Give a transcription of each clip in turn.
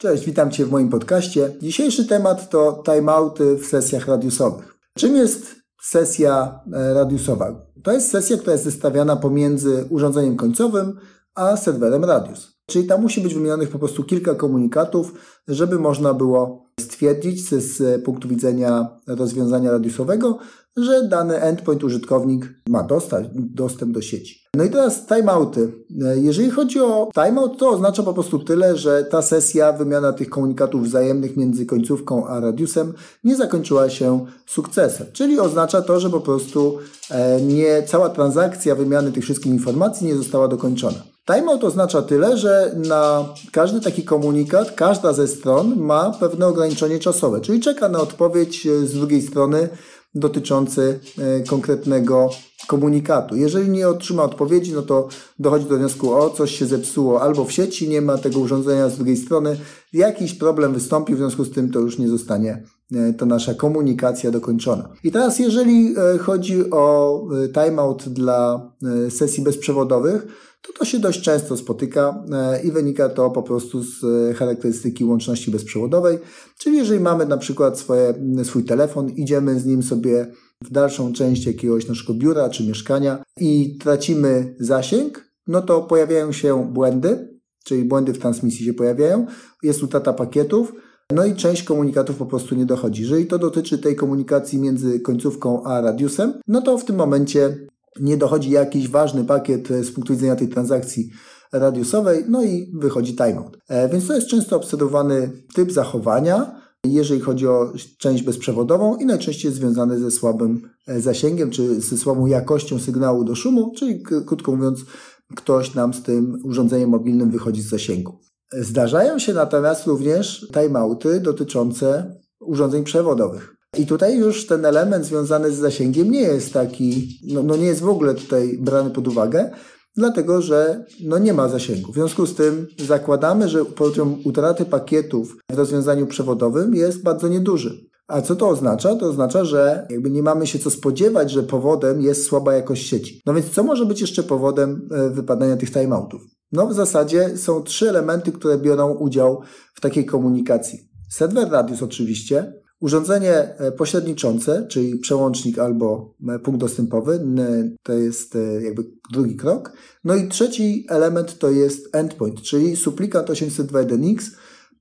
Cześć, witam Cię w moim podcaście. Dzisiejszy temat to timeouty w sesjach radiusowych. Czym jest sesja e, radiusowa? To jest sesja, która jest zestawiana pomiędzy urządzeniem końcowym a serwerem radius. Czyli tam musi być wymienionych po prostu kilka komunikatów, żeby można było stwierdzić z, z punktu widzenia rozwiązania radiusowego, że dany endpoint użytkownik ma dostać, dostęp do sieci. No i teraz timeouty. Jeżeli chodzi o timeout, to oznacza po prostu tyle, że ta sesja, wymiana tych komunikatów wzajemnych między końcówką a radiusem nie zakończyła się sukcesem. Czyli oznacza to, że po prostu e, nie cała transakcja wymiany tych wszystkich informacji nie została dokończona. Timeout oznacza tyle, że na każdy taki komunikat, każda ze stron ma pewne ograniczenie czasowe, czyli czeka na odpowiedź z drugiej strony dotyczący e, konkretnego komunikatu. Jeżeli nie otrzyma odpowiedzi, no to dochodzi do wniosku, o coś się zepsuło albo w sieci, nie ma tego urządzenia z drugiej strony, jakiś problem wystąpi, w związku z tym to już nie zostanie e, ta nasza komunikacja dokończona. I teraz jeżeli e, chodzi o timeout dla sesji bezprzewodowych, to to się dość często spotyka e, i wynika to po prostu z e, charakterystyki łączności bezprzewodowej. Czyli jeżeli mamy na przykład swoje, swój telefon, idziemy z nim sobie w dalszą część jakiegoś naszego biura czy mieszkania i tracimy zasięg, no to pojawiają się błędy, czyli błędy w transmisji się pojawiają, jest utrata pakietów, no i część komunikatów po prostu nie dochodzi. Jeżeli to dotyczy tej komunikacji między końcówką a radiusem, no to w tym momencie nie dochodzi jakiś ważny pakiet e, z punktu widzenia tej transakcji radiusowej, no i wychodzi timeout. E, więc to jest często obserwowany typ zachowania, jeżeli chodzi o część bezprzewodową i najczęściej związany ze słabym e, zasięgiem, czy ze słabą jakością sygnału do szumu, czyli krótko mówiąc, ktoś nam z tym urządzeniem mobilnym wychodzi z zasięgu. Zdarzają się natomiast również timeouty dotyczące urządzeń przewodowych. I tutaj już ten element związany z zasięgiem nie jest taki, no, no nie jest w ogóle tutaj brany pod uwagę, dlatego że no nie ma zasięgu. W związku z tym zakładamy, że poziom utraty pakietów w rozwiązaniu przewodowym jest bardzo nieduży. A co to oznacza? To oznacza, że jakby nie mamy się co spodziewać, że powodem jest słaba jakość sieci. No więc co może być jeszcze powodem e, wypadania tych timeoutów? No w zasadzie są trzy elementy, które biorą udział w takiej komunikacji. Server radius oczywiście, Urządzenie e, pośredniczące, czyli przełącznik albo e, punkt dostępowy, to jest e, jakby drugi krok. No i trzeci element to jest endpoint, czyli suplikant 802.1x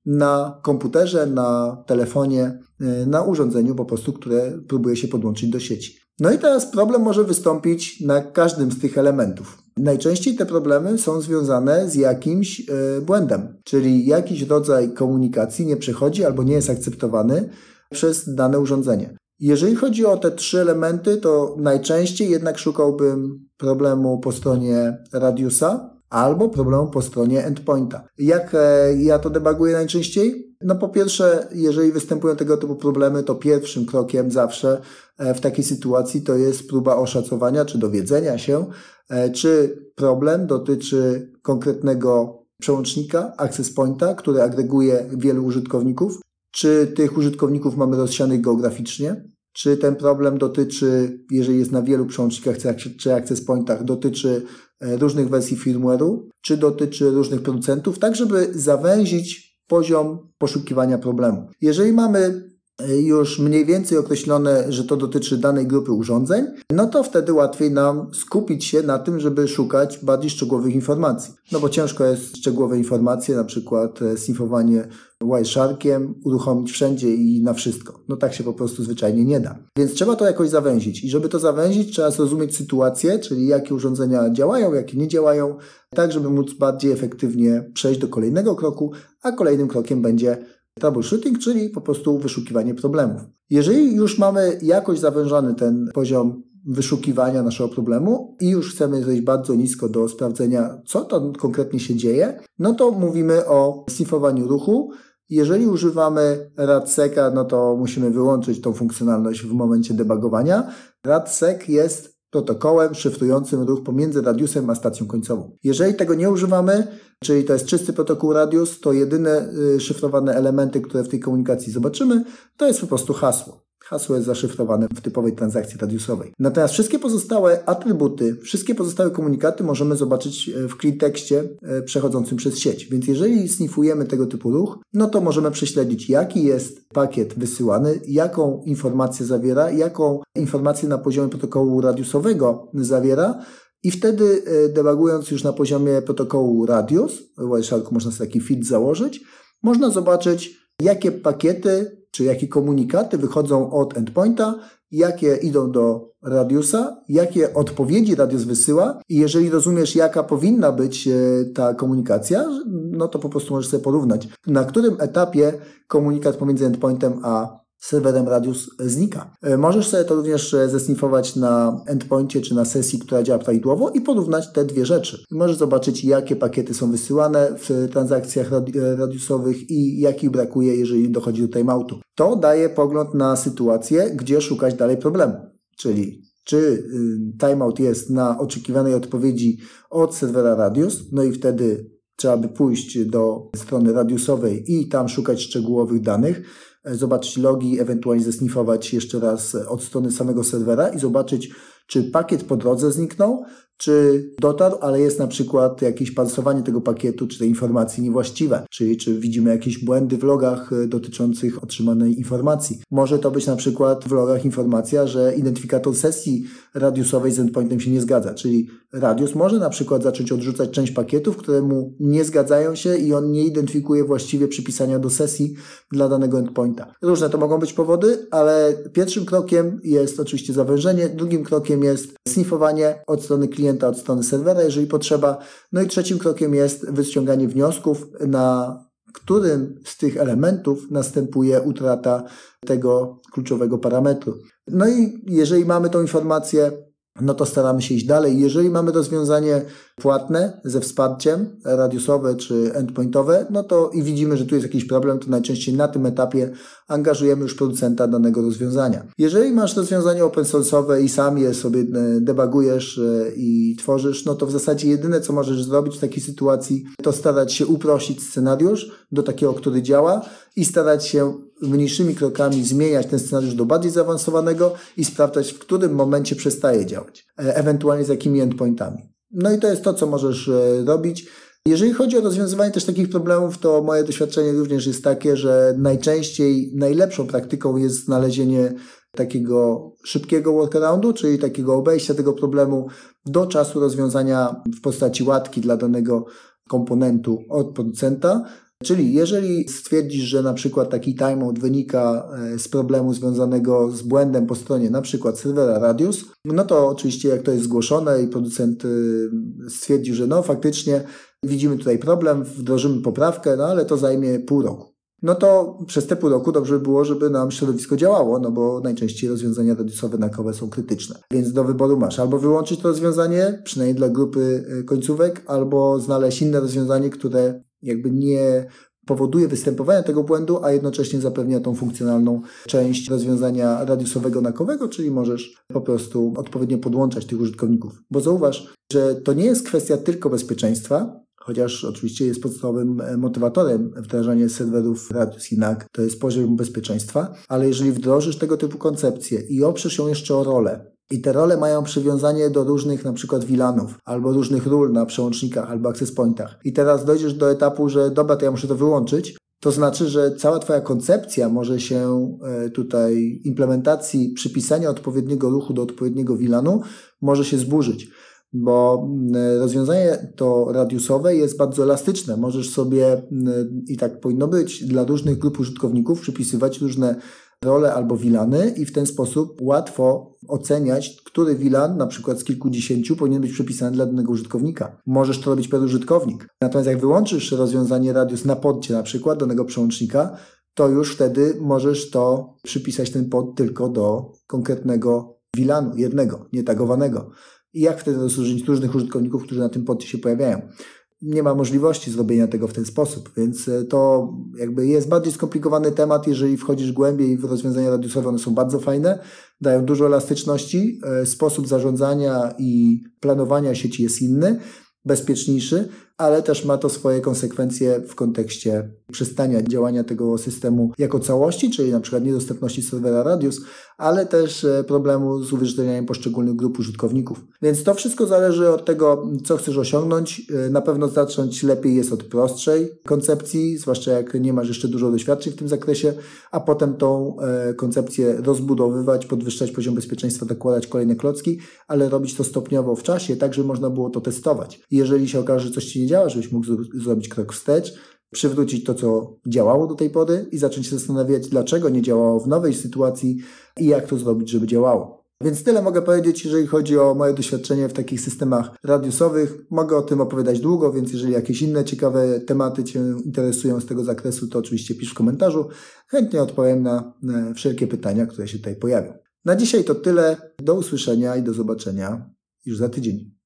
na komputerze, na telefonie, na urządzeniu po prostu, które próbuje się podłączyć do sieci. No i teraz problem może wystąpić na każdym z tych elementów. Najczęściej te problemy są związane z jakimś błędem, czyli jakiś rodzaj komunikacji nie przechodzi albo nie jest akceptowany przez dane urządzenie. Jeżeli chodzi o te trzy elementy, to najczęściej jednak szukałbym problemu po stronie radiusa albo problemu po stronie endpointa. Jak e, ja to debaguję najczęściej? No po pierwsze, jeżeli występują tego typu problemy, to pierwszym krokiem zawsze e, w takiej sytuacji to jest próba oszacowania czy dowiedzenia się, e, czy problem dotyczy konkretnego przełącznika, access pointa, który agreguje wielu użytkowników, czy tych użytkowników mamy rozsianych geograficznie? Czy ten problem dotyczy, jeżeli jest na wielu przełącznikach czy access pointach, dotyczy e, różnych wersji firmware'u, czy dotyczy różnych producentów, tak żeby zawęzić poziom poszukiwania problemu. Jeżeli mamy już mniej więcej określone, że to dotyczy danej grupy urządzeń, no to wtedy łatwiej nam skupić się na tym, żeby szukać bardziej szczegółowych informacji. No bo ciężko jest szczegółowe informacje, na przykład e, snifowanie Wiresharkiem uruchomić wszędzie i na wszystko. No tak się po prostu zwyczajnie nie da. Więc trzeba to jakoś zawęzić. I żeby to zawęzić, trzeba zrozumieć sytuację, czyli jakie urządzenia działają, jakie nie działają, tak żeby móc bardziej efektywnie przejść do kolejnego kroku, a kolejnym krokiem będzie troubleshooting, czyli po prostu wyszukiwanie problemów. Jeżeli już mamy jakoś zawężony ten poziom wyszukiwania naszego problemu i już chcemy zejść bardzo nisko do sprawdzenia, co tam konkretnie się dzieje, no to mówimy o sifowaniu ruchu, jeżeli używamy RADSECa, no to musimy wyłączyć tą funkcjonalność w momencie debugowania. RADSEC jest protokołem szyfrującym ruch pomiędzy radiusem a stacją końcową. Jeżeli tego nie używamy, czyli to jest czysty protokół radius, to jedyne y, szyfrowane elementy, które w tej komunikacji zobaczymy, to jest po prostu hasło. Hasło jest zaszyfrowane w typowej transakcji radiusowej. Natomiast wszystkie pozostałe atrybuty, wszystkie pozostałe komunikaty możemy zobaczyć e, w cleartekście e, przechodzącym przez sieć. Więc jeżeli snifujemy tego typu ruch, no to możemy prześledzić, jaki jest pakiet wysyłany, jaką informację zawiera, jaką informację na poziomie protokołu radiusowego zawiera, i wtedy e, debagując już na poziomie protokołu Radius, w Wiresharku można sobie taki feed założyć, można zobaczyć, jakie pakiety czy jakie komunikaty wychodzą od endpointa, jakie idą do radiusa, jakie odpowiedzi radius wysyła? I jeżeli rozumiesz, jaka powinna być e, ta komunikacja, no to po prostu możesz sobie porównać, na którym etapie komunikat pomiędzy endpointem a serwerem Radius znika. E, możesz sobie to również e, zesnifować na endpoincie czy na sesji, która działa prawidłowo i porównać te dwie rzeczy. Możesz zobaczyć, jakie pakiety są wysyłane w transakcjach e, radiusowych i jakich brakuje, jeżeli dochodzi do timeoutu. To daje pogląd na sytuację, gdzie szukać dalej problemu. Czyli czy y, timeout jest na oczekiwanej odpowiedzi od serwera Radius, no i wtedy trzeba by pójść do strony radiusowej i tam szukać szczegółowych danych, zobaczyć logi, ewentualnie zesnifować jeszcze raz od strony samego serwera i zobaczyć, czy pakiet po drodze zniknął, czy dotarł, ale jest na przykład jakieś parsowanie tego pakietu, czy te informacje niewłaściwe, czyli czy widzimy jakieś błędy w logach e, dotyczących otrzymanej informacji. Może to być na przykład w logach informacja, że identyfikator sesji radiusowej z endpointem się nie zgadza, czyli radius może na przykład zacząć odrzucać część pakietów, które mu nie zgadzają się i on nie identyfikuje właściwie przypisania do sesji dla danego endpointa. Różne to mogą być powody, ale pierwszym krokiem jest oczywiście zawężenie, drugim krokiem jest sniffowanie od strony klienta, od strony serwera, jeżeli potrzeba. No i trzecim krokiem jest wyciąganie wniosków, na którym z tych elementów następuje utrata tego kluczowego parametru. No i jeżeli mamy tą informację, no to staramy się iść dalej. Jeżeli mamy rozwiązanie płatne ze wsparciem radiusowe czy endpointowe, no to i widzimy, że tu jest jakiś problem, to najczęściej na tym etapie angażujemy już producenta danego rozwiązania. Jeżeli masz rozwiązanie open source'owe i sam je sobie e, debugujesz e, i tworzysz, no to w zasadzie jedyne, co możesz zrobić w takiej sytuacji, to starać się uprościć scenariusz do takiego, który działa i starać się mniejszymi krokami zmieniać ten scenariusz do bardziej zaawansowanego i sprawdzać, w którym momencie przestaje działać, e, ewentualnie z jakimi endpointami. No i to jest to, co możesz robić. Jeżeli chodzi o rozwiązywanie też takich problemów, to moje doświadczenie również jest takie, że najczęściej najlepszą praktyką jest znalezienie takiego szybkiego workaroundu, czyli takiego obejścia tego problemu do czasu rozwiązania w postaci łatki dla danego komponentu od producenta. Czyli jeżeli stwierdzisz, że na przykład taki timeout wynika e, z problemu związanego z błędem po stronie na przykład serwera Radius, no to oczywiście jak to jest zgłoszone i producent e, stwierdzi, że no faktycznie widzimy tutaj problem, wdrożymy poprawkę, no ale to zajmie pół roku. No to przez te pół roku dobrze by było, żeby nam środowisko działało, no bo najczęściej rozwiązania radiusowe nakowe są krytyczne. Więc do wyboru masz albo wyłączyć to rozwiązanie, przynajmniej dla grupy e, końcówek, albo znaleźć inne rozwiązanie, które jakby nie powoduje występowania tego błędu, a jednocześnie zapewnia tą funkcjonalną część rozwiązania radiusowego nakowego, czyli możesz po prostu odpowiednio podłączać tych użytkowników. Bo zauważ, że to nie jest kwestia tylko bezpieczeństwa, chociaż oczywiście jest podstawowym e, motywatorem wdrażania serwerów Radius jednak to jest poziom bezpieczeństwa, ale jeżeli wdrożysz tego typu koncepcję i oprzesz ją jeszcze o rolę, i te role mają przywiązanie do różnych na przykład VLANów, albo różnych ról na przełącznikach, albo access pointach. I teraz dojdziesz do etapu, że dobra, to ja muszę to wyłączyć. To znaczy, że cała Twoja koncepcja może się e, tutaj implementacji przypisania odpowiedniego ruchu do odpowiedniego VLANu może się zburzyć bo mm, rozwiązanie to radiusowe jest bardzo elastyczne. Możesz sobie, mm, i tak powinno być, dla różnych grup użytkowników przypisywać różne role albo wilany i w ten sposób łatwo oceniać, który wilan, na przykład z kilkudziesięciu, powinien być przypisany dla danego użytkownika. Możesz to robić per użytkownik. Natomiast jak wyłączysz rozwiązanie radius na podcie, na przykład danego przełącznika, to już wtedy możesz to przypisać ten pod tylko do konkretnego wilanu, jednego, nietagowanego i jak wtedy rozróżnić różnych użytkowników, którzy na tym podcie się pojawiają. Nie ma możliwości zrobienia tego w ten sposób, więc e, to jakby jest bardziej skomplikowany temat, jeżeli wchodzisz głębiej w rozwiązania radiusowe, one są bardzo fajne, dają dużo elastyczności, e, sposób zarządzania i planowania sieci jest inny, bezpieczniejszy, ale też ma to swoje konsekwencje w kontekście przestania działania tego systemu jako całości, czyli na przykład niedostępności serwera Radius, ale też e, problemu z uwierzytelnianiem poszczególnych grup użytkowników. Więc to wszystko zależy od tego, co chcesz osiągnąć. E, na pewno zacząć lepiej jest od prostszej koncepcji, zwłaszcza jak nie masz jeszcze dużo doświadczeń w tym zakresie, a potem tą e, koncepcję rozbudowywać, podwyższać poziom bezpieczeństwa, dokładać kolejne klocki, ale robić to stopniowo w czasie, tak żeby można było to testować. Jeżeli się okaże, że coś ci nie działa, żebyś mógł zrobić krok wstecz, przywrócić to, co działało do tej pory i zacząć się zastanawiać, dlaczego nie działało w nowej sytuacji i jak to zrobić, żeby działało. Więc tyle mogę powiedzieć, jeżeli chodzi o moje doświadczenie w takich systemach radiusowych. Mogę o tym opowiadać długo, więc jeżeli jakieś inne ciekawe tematy Cię interesują z tego zakresu, to oczywiście pisz w komentarzu. Chętnie odpowiem na wszelkie pytania, które się tutaj pojawią. Na dzisiaj to tyle. Do usłyszenia i do zobaczenia już za tydzień.